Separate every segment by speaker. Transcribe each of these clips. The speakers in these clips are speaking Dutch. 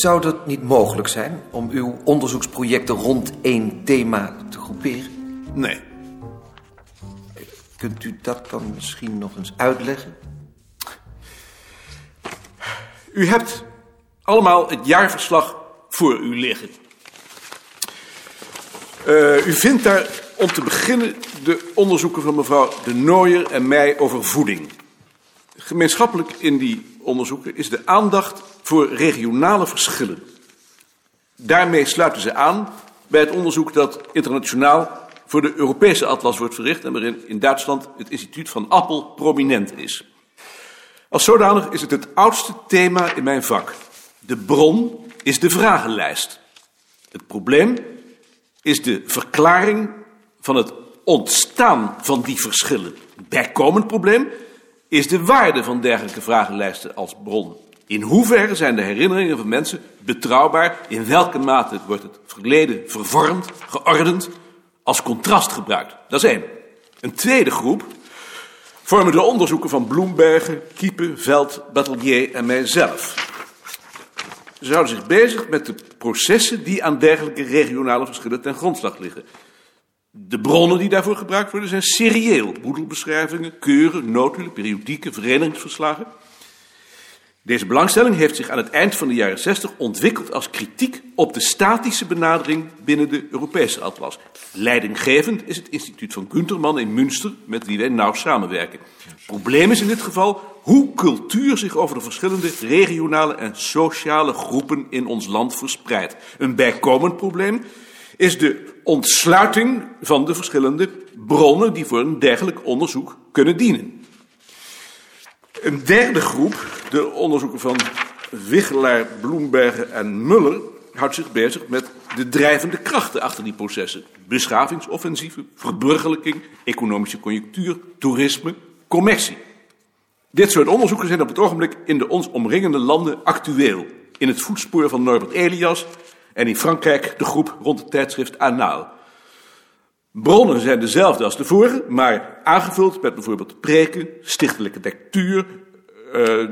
Speaker 1: Zou dat niet mogelijk zijn om uw onderzoeksprojecten rond één thema te groeperen?
Speaker 2: Nee.
Speaker 1: Kunt u dat dan misschien nog eens uitleggen?
Speaker 2: U hebt allemaal het jaarverslag voor u liggen. Uh, u vindt daar om te beginnen de onderzoeken van mevrouw De Nooier en mij over voeding. Gemeenschappelijk in die onderzoeken is de aandacht voor regionale verschillen. Daarmee sluiten ze aan bij het onderzoek dat internationaal voor de Europese atlas wordt verricht en waarin in Duitsland het instituut van Appel prominent is. Als zodanig is het het oudste thema in mijn vak. De bron is de vragenlijst. Het probleem is de verklaring van het ontstaan van die verschillen. Bijkomend probleem is de waarde van dergelijke vragenlijsten als bron. In hoeverre zijn de herinneringen van mensen betrouwbaar? In welke mate wordt het verleden vervormd, geordend, als contrast gebruikt? Dat is één. Een tweede groep vormen de onderzoeken van Bloembergen, Kiepen, Veld, Batelier en mijzelf. Ze houden zich bezig met de processen die aan dergelijke regionale verschillen ten grondslag liggen. De bronnen die daarvoor gebruikt worden zijn serieel. Boedelbeschrijvingen, keuren, notulen, periodieken, verenigingsverslagen. Deze belangstelling heeft zich aan het eind van de jaren 60 ontwikkeld als kritiek op de statische benadering binnen de Europese atlas. Leidinggevend is het instituut van Gunterman in Münster, met wie wij nauw samenwerken. Het probleem is in dit geval hoe cultuur zich over de verschillende regionale en sociale groepen in ons land verspreidt. Een bijkomend probleem is de ontsluiting van de verschillende bronnen die voor een dergelijk onderzoek kunnen dienen. Een derde groep, de onderzoeken van Wichelaar, Bloembergen en Muller, houdt zich bezig met de drijvende krachten achter die processen. Beschavingsoffensieven, verburgerlijking, economische conjunctuur, toerisme, commercie. Dit soort onderzoeken zijn op het ogenblik in de ons omringende landen actueel. In het voetspoor van Norbert Elias en in Frankrijk de groep rond het tijdschrift Anaal. Bronnen zijn dezelfde als de vorige, maar aangevuld met bijvoorbeeld preken, stichtelijke lectuur. Uh,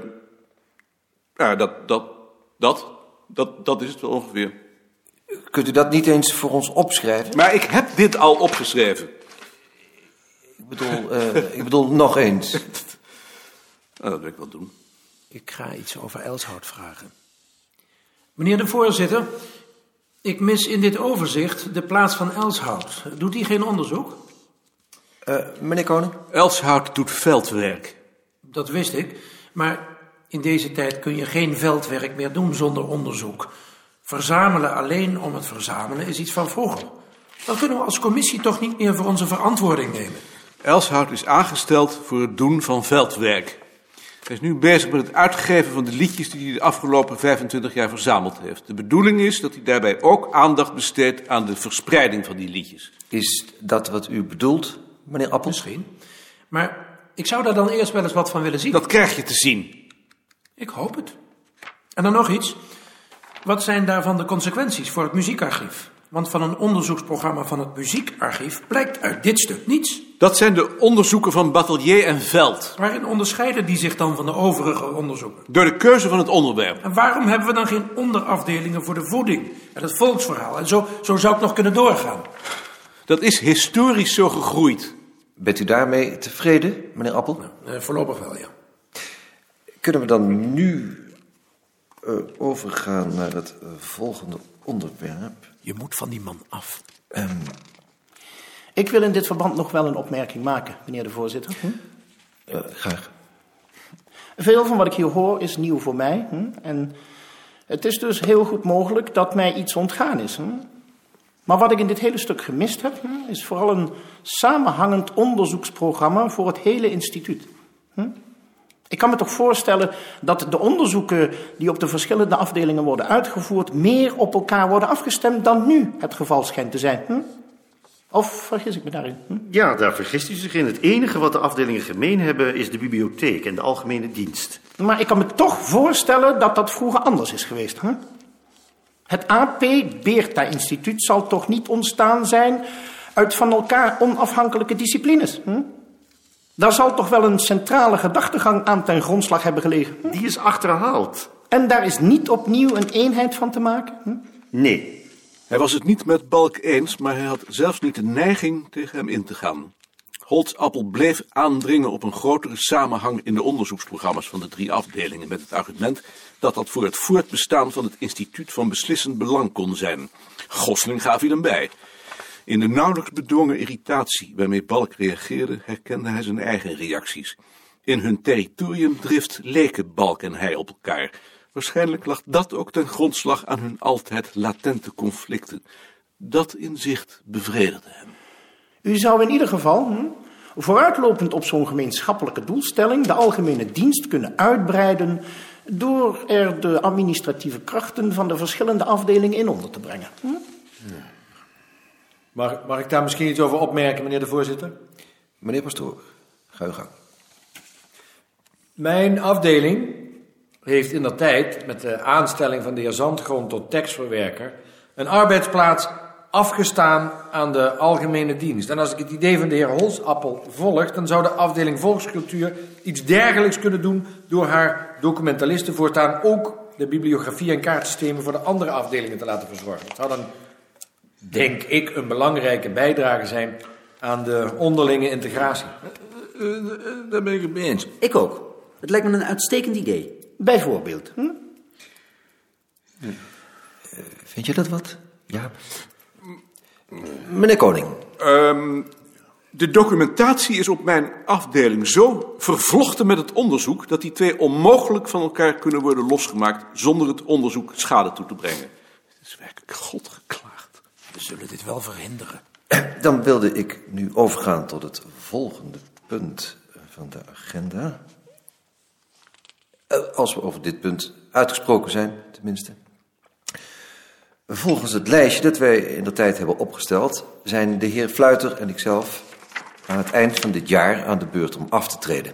Speaker 2: ja, dat, dat, dat, dat, dat is het wel ongeveer.
Speaker 1: Kunt u dat niet eens voor ons opschrijven?
Speaker 2: Maar ik heb dit al opgeschreven.
Speaker 1: Ik bedoel, uh, ik bedoel nog eens.
Speaker 2: nou, dat wil ik wel doen.
Speaker 3: Ik ga iets over Elshout vragen. Meneer de voorzitter, ik mis in dit overzicht de plaats van Elshout. Doet hij geen onderzoek?
Speaker 1: Uh, meneer Koning?
Speaker 2: Elshout doet veldwerk.
Speaker 3: Dat wist ik, maar in deze tijd kun je geen veldwerk meer doen zonder onderzoek. Verzamelen alleen om het verzamelen is iets van vroeger. Dan kunnen we als commissie toch niet meer voor onze verantwoording nemen.
Speaker 2: Elshout is aangesteld voor het doen van veldwerk. Hij is nu bezig met het uitgeven van de liedjes die hij de afgelopen 25 jaar verzameld heeft. De bedoeling is dat hij daarbij ook aandacht besteedt aan de verspreiding van die liedjes.
Speaker 1: Is dat wat u bedoelt, meneer Appel?
Speaker 3: Misschien. Maar ik zou daar dan eerst wel eens wat van willen zien.
Speaker 2: Dat krijg je te zien.
Speaker 3: Ik hoop het. En dan nog iets. Wat zijn daarvan de consequenties voor het muziekarchief? Want van een onderzoeksprogramma van het muziekarchief blijkt uit dit stuk niets.
Speaker 2: Dat zijn de onderzoeken van Batelier en Veld.
Speaker 3: Waarin onderscheiden die zich dan van de overige onderzoeken?
Speaker 2: Door de keuze van het onderwerp.
Speaker 3: En waarom hebben we dan geen onderafdelingen voor de voeding en het volksverhaal? En zo, zo zou ik nog kunnen doorgaan.
Speaker 2: Dat is historisch zo gegroeid.
Speaker 1: Bent u daarmee tevreden, meneer Appel?
Speaker 3: Nou, eh, voorlopig wel, ja.
Speaker 1: Kunnen we dan nu uh, overgaan naar het uh, volgende onderwerp?
Speaker 3: Je moet van die man af.
Speaker 1: Um,
Speaker 4: ik wil in dit verband nog wel een opmerking maken, meneer de voorzitter. Hm?
Speaker 1: Uh, graag.
Speaker 4: Veel van wat ik hier hoor is nieuw voor mij. Hm? En het is dus heel goed mogelijk dat mij iets ontgaan is. Hm? Maar wat ik in dit hele stuk gemist heb, hm, is vooral een samenhangend onderzoeksprogramma voor het hele instituut. Hm? Ik kan me toch voorstellen dat de onderzoeken die op de verschillende afdelingen worden uitgevoerd, meer op elkaar worden afgestemd dan nu het geval schijnt te zijn. Hm? Of vergis ik me daarin? Hm?
Speaker 5: Ja, daar vergist u zich in. Het enige wat de afdelingen gemeen hebben is de bibliotheek en de algemene dienst.
Speaker 4: Maar ik kan me toch voorstellen dat dat vroeger anders is geweest. Hè? Het AP Beerta Instituut zal toch niet ontstaan zijn uit van elkaar onafhankelijke disciplines? Hm? Daar zal toch wel een centrale gedachtegang aan ten grondslag hebben gelegen?
Speaker 5: Die is achterhaald.
Speaker 4: En daar is niet opnieuw een eenheid van te maken? Hm?
Speaker 5: Nee.
Speaker 2: Hij was het niet met Balk eens, maar hij had zelfs niet de neiging tegen hem in te gaan. Holtzappel bleef aandringen op een grotere samenhang in de onderzoeksprogramma's van de drie afdelingen met het argument dat dat voor het voortbestaan van het instituut van beslissend belang kon zijn. Gosling gaf hij hem bij. In de nauwelijks bedwongen irritatie waarmee Balk reageerde, herkende hij zijn eigen reacties. In hun territoriumdrift leken Balk en hij op elkaar. Waarschijnlijk lag dat ook ten grondslag aan hun altijd latente conflicten. Dat inzicht bevredigde hem.
Speaker 4: U zou in ieder geval, hm, vooruitlopend op zo'n gemeenschappelijke doelstelling, de algemene dienst kunnen uitbreiden door er de administratieve krachten van de verschillende afdelingen in onder te brengen. Hm?
Speaker 6: Mag, mag ik daar misschien iets over opmerken, meneer de voorzitter?
Speaker 1: Meneer Pastoor, ga uw gang.
Speaker 6: Mijn afdeling heeft in de tijd met de aanstelling van de heer Zandgrond tot tekstverwerker een arbeidsplaats afgestaan aan de algemene dienst. En als ik het idee van de heer Holsappel volg, dan zou de afdeling volkscultuur iets dergelijks kunnen doen door haar documentalisten voortaan ook de bibliografie en kaartsystemen voor de andere afdelingen te laten verzorgen. Het zou dan, denk ik, een belangrijke bijdrage zijn aan de onderlinge integratie.
Speaker 2: Daar ben ik het mee eens.
Speaker 7: Ik ook. Het lijkt me een uitstekend idee.
Speaker 4: Bijvoorbeeld. Hm?
Speaker 1: Vind je dat wat? Ja. Meneer Koning,
Speaker 2: Ehm, de documentatie is op mijn afdeling zo vervlochten met het onderzoek dat die twee onmogelijk van elkaar kunnen worden losgemaakt zonder het onderzoek schade toe te brengen. Het is werkelijk God geklaagd.
Speaker 3: We zullen dit wel verhinderen.
Speaker 1: dan wilde ik nu overgaan tot het volgende punt van de agenda. Eh, Als we over dit punt uitgesproken zijn, tenminste. Volgens het lijstje dat wij in de tijd hebben opgesteld, zijn de heer Fluiter en ikzelf aan het eind van dit jaar aan de beurt om af te treden.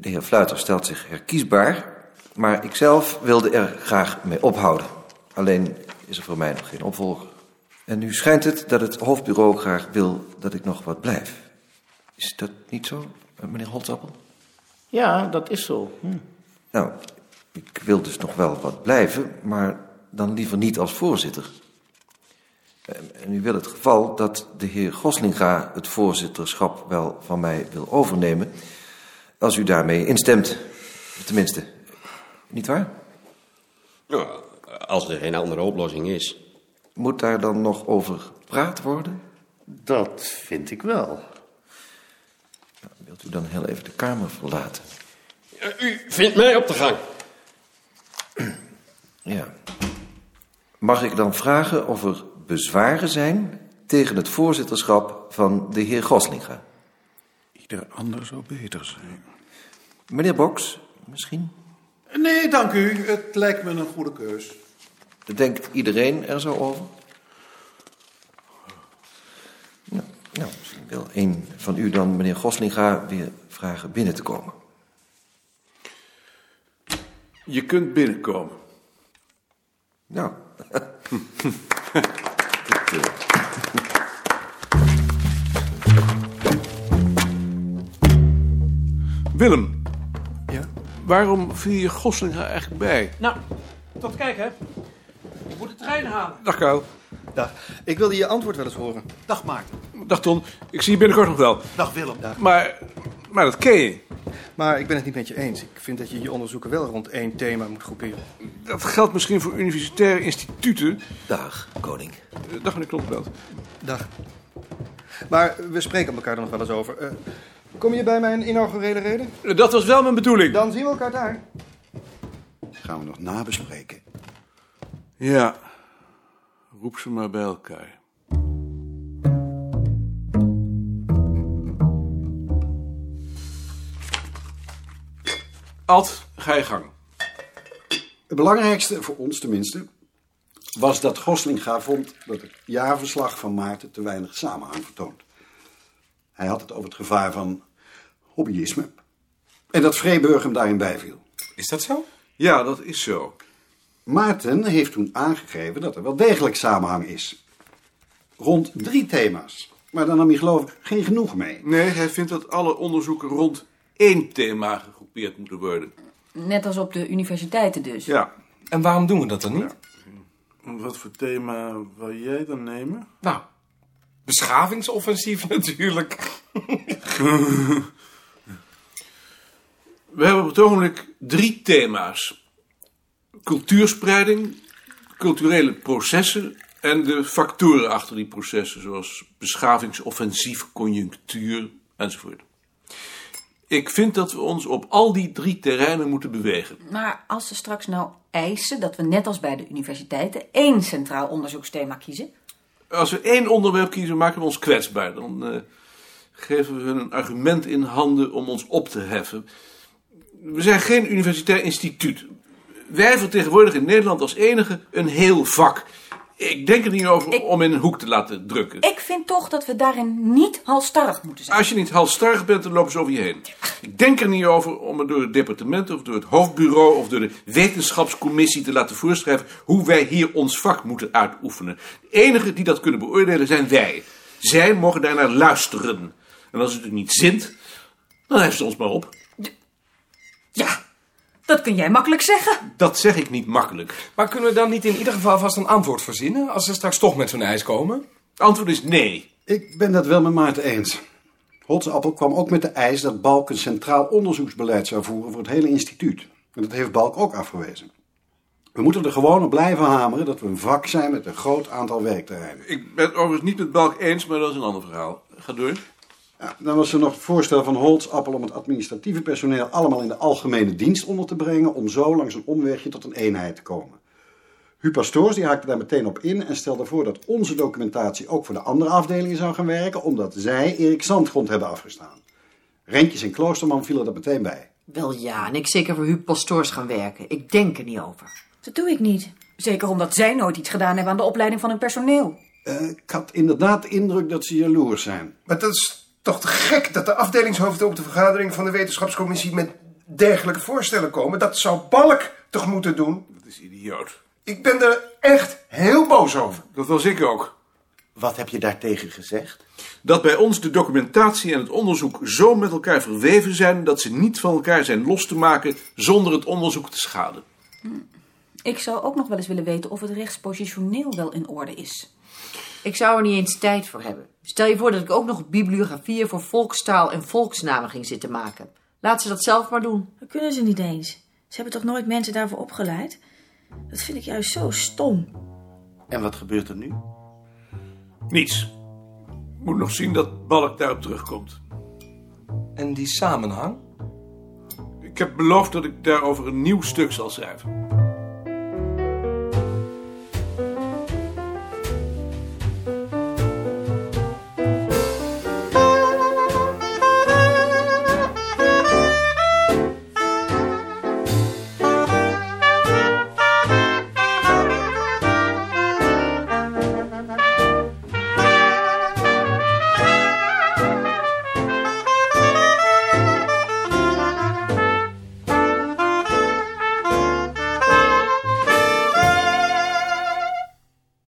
Speaker 1: De heer Fluiter stelt zich herkiesbaar, maar ikzelf wilde er graag mee ophouden. Alleen is er voor mij nog geen opvolger. En nu schijnt het dat het hoofdbureau graag wil dat ik nog wat blijf. Is dat niet zo, meneer Holzappel?
Speaker 4: Ja, dat is zo. Hm.
Speaker 1: Nou, ik wil dus nog wel wat blijven, maar dan liever niet als voorzitter. En u wil het geval dat de heer Goslinga het voorzitterschap wel van mij wil overnemen, als u daarmee instemt. Tenminste, niet waar?
Speaker 8: Nou, als er geen andere oplossing is.
Speaker 1: Moet daar dan nog over gepraat worden?
Speaker 5: Dat vind ik wel.
Speaker 1: Wilt u dan heel even de kamer verlaten?
Speaker 8: U vindt mij op de gang.
Speaker 1: Ja. Mag ik dan vragen of er bezwaren zijn tegen het voorzitterschap van de heer Goslinga?
Speaker 2: Ieder ander zou beter zijn.
Speaker 1: Meneer Boks, misschien?
Speaker 9: Nee, dank u. Het lijkt me een goede keus.
Speaker 1: Denkt iedereen er zo over? Nou, misschien wil een van u dan meneer Goslinga weer vragen binnen te komen.
Speaker 2: Je kunt binnenkomen.
Speaker 1: Nou,
Speaker 2: Willem,
Speaker 9: Ja?
Speaker 2: waarom viel je Goslinga eigenlijk bij?
Speaker 3: Nou, tot kijk hè. Ik moet de trein halen.
Speaker 2: Dag Kuil.
Speaker 10: Dag. Ik wilde je antwoord wel eens horen.
Speaker 9: Dag Maarten.
Speaker 2: Dag Ton. Ik zie je binnenkort nog wel.
Speaker 9: Dag Willem.
Speaker 2: Maar, maar dat ken je.
Speaker 10: Maar ik ben het niet met je eens. Ik vind dat je je onderzoeken wel rond één thema moet groeperen.
Speaker 2: Dat geldt misschien voor universitaire instituten.
Speaker 1: dag, koning.
Speaker 2: Eh, Dag meneer Kloppenbelt.
Speaker 10: Dag. Maar we spreken elkaar er nog wel eens over. Eh, kom je bij mijn inaugurele reden?
Speaker 2: Eh, Dat was wel mijn bedoeling.
Speaker 10: Dan zien we elkaar daar.
Speaker 9: Gaan we nog nabespreken.
Speaker 2: Ja, roep ze maar bij elkaar. Ad, ga je gang.
Speaker 9: Het belangrijkste, voor ons tenminste, was dat Goslinga vond dat het jaarverslag van Maarten te weinig samenhang vertoont. Hij had het over het gevaar van hobbyisme. En dat Vreeburg hem daarin bijviel.
Speaker 8: Is dat zo?
Speaker 2: Ja, dat is zo.
Speaker 9: Maarten heeft toen aangegeven dat er wel degelijk samenhang is. Rond drie thema's. Maar daar nam hij geloof ik geen genoeg mee.
Speaker 2: Nee, hij vindt dat alle onderzoeken rond één thema gegroepeerd moeten worden.
Speaker 11: Net als op de universiteiten dus.
Speaker 2: Ja.
Speaker 12: En waarom doen we dat dan niet?
Speaker 2: Wat voor thema wil jij dan nemen?
Speaker 12: Nou, beschavingsoffensief natuurlijk.
Speaker 2: We hebben op het ogenblik drie thema's. Cultuurspreiding, culturele processen en de factoren achter die processen, zoals beschavingsoffensief, conjunctuur enzovoort. Ik vind dat we ons op al die drie terreinen moeten bewegen.
Speaker 11: Maar als ze straks nou eisen dat we net als bij de universiteiten één centraal onderzoeksthema kiezen.
Speaker 2: Als we één onderwerp kiezen, maken we ons kwetsbaar. Dan eh, geven we hun een argument in handen om ons op te heffen. We zijn geen universitair instituut. Wij vertegenwoordigen in Nederland als enige een heel vak. Ik denk er niet over om in een hoek te laten drukken.
Speaker 11: Ik vind toch dat we daarin niet halstarrig moeten zijn.
Speaker 2: Als je niet halstarrig bent, dan lopen ze over je heen. Ik denk er niet over om het door het departement of door het hoofdbureau of door de wetenschapscommissie te laten voorschrijven hoe wij hier ons vak moeten uitoefenen. De enigen die dat kunnen beoordelen zijn wij. Zij mogen daarnaar luisteren. En als het u niet zint, dan heeft ze ons maar op.
Speaker 11: Ja, dat kun jij makkelijk zeggen.
Speaker 2: Dat zeg ik niet makkelijk.
Speaker 12: Maar kunnen we dan niet in ieder geval vast een antwoord verzinnen... als ze straks toch met zo'n eis komen?
Speaker 2: Het antwoord is nee.
Speaker 9: Ik ben dat wel met Maarten eens. Holtzappel kwam ook met de eis dat Balk een centraal onderzoeksbeleid zou voeren voor het hele instituut. En dat heeft Balk ook afgewezen. We moeten er gewoon op blijven hameren dat we een vak zijn met een groot aantal werkterreinen.
Speaker 2: Ik ben het overigens niet met Balk eens, maar dat is een ander verhaal. Ga door.
Speaker 9: Ja, dan was er nog het voorstel van Holtzappel om het administratieve personeel allemaal in de algemene dienst onder te brengen, om zo langs een omwegje tot een eenheid te komen. Huub Pastoors die haakte daar meteen op in en stelde voor dat onze documentatie ook voor de andere afdelingen zou gaan werken, omdat zij Erik Zandgrond hebben afgestaan. Rentjes en Kloosterman vielen er meteen bij.
Speaker 13: Wel ja, en ik zeker voor Huub Pastoors gaan werken. Ik denk er niet over.
Speaker 11: Dat doe ik niet. Zeker omdat zij nooit iets gedaan hebben aan de opleiding van hun personeel.
Speaker 9: Eh, ik had inderdaad de indruk dat ze jaloers zijn.
Speaker 10: Maar dat is toch te gek dat de afdelingshoofden op de vergadering van de wetenschapscommissie met dergelijke voorstellen komen. Dat zou Balk toch moeten doen?
Speaker 2: Dat is idioot.
Speaker 10: Ik ben er echt heel boos over.
Speaker 2: Dat was ik ook.
Speaker 5: Wat heb je daartegen gezegd?
Speaker 2: Dat bij ons de documentatie en het onderzoek zo met elkaar verweven zijn dat ze niet van elkaar zijn los te maken zonder het onderzoek te schaden.
Speaker 11: Ik zou ook nog wel eens willen weten of het rechtspositioneel wel in orde is.
Speaker 13: Ik zou er niet eens tijd voor hebben. Stel je voor dat ik ook nog bibliografieën voor volkstaal en volksnamen ging zitten maken. Laat ze dat zelf maar doen.
Speaker 14: Dat kunnen ze niet eens. Ze hebben toch nooit mensen daarvoor opgeleid? Dat vind ik juist zo stom.
Speaker 5: En wat gebeurt er nu?
Speaker 2: Niets. Moet nog zien dat Balk daarop terugkomt.
Speaker 12: En die samenhang?
Speaker 2: Ik heb beloofd dat ik daarover een nieuw stuk zal schrijven.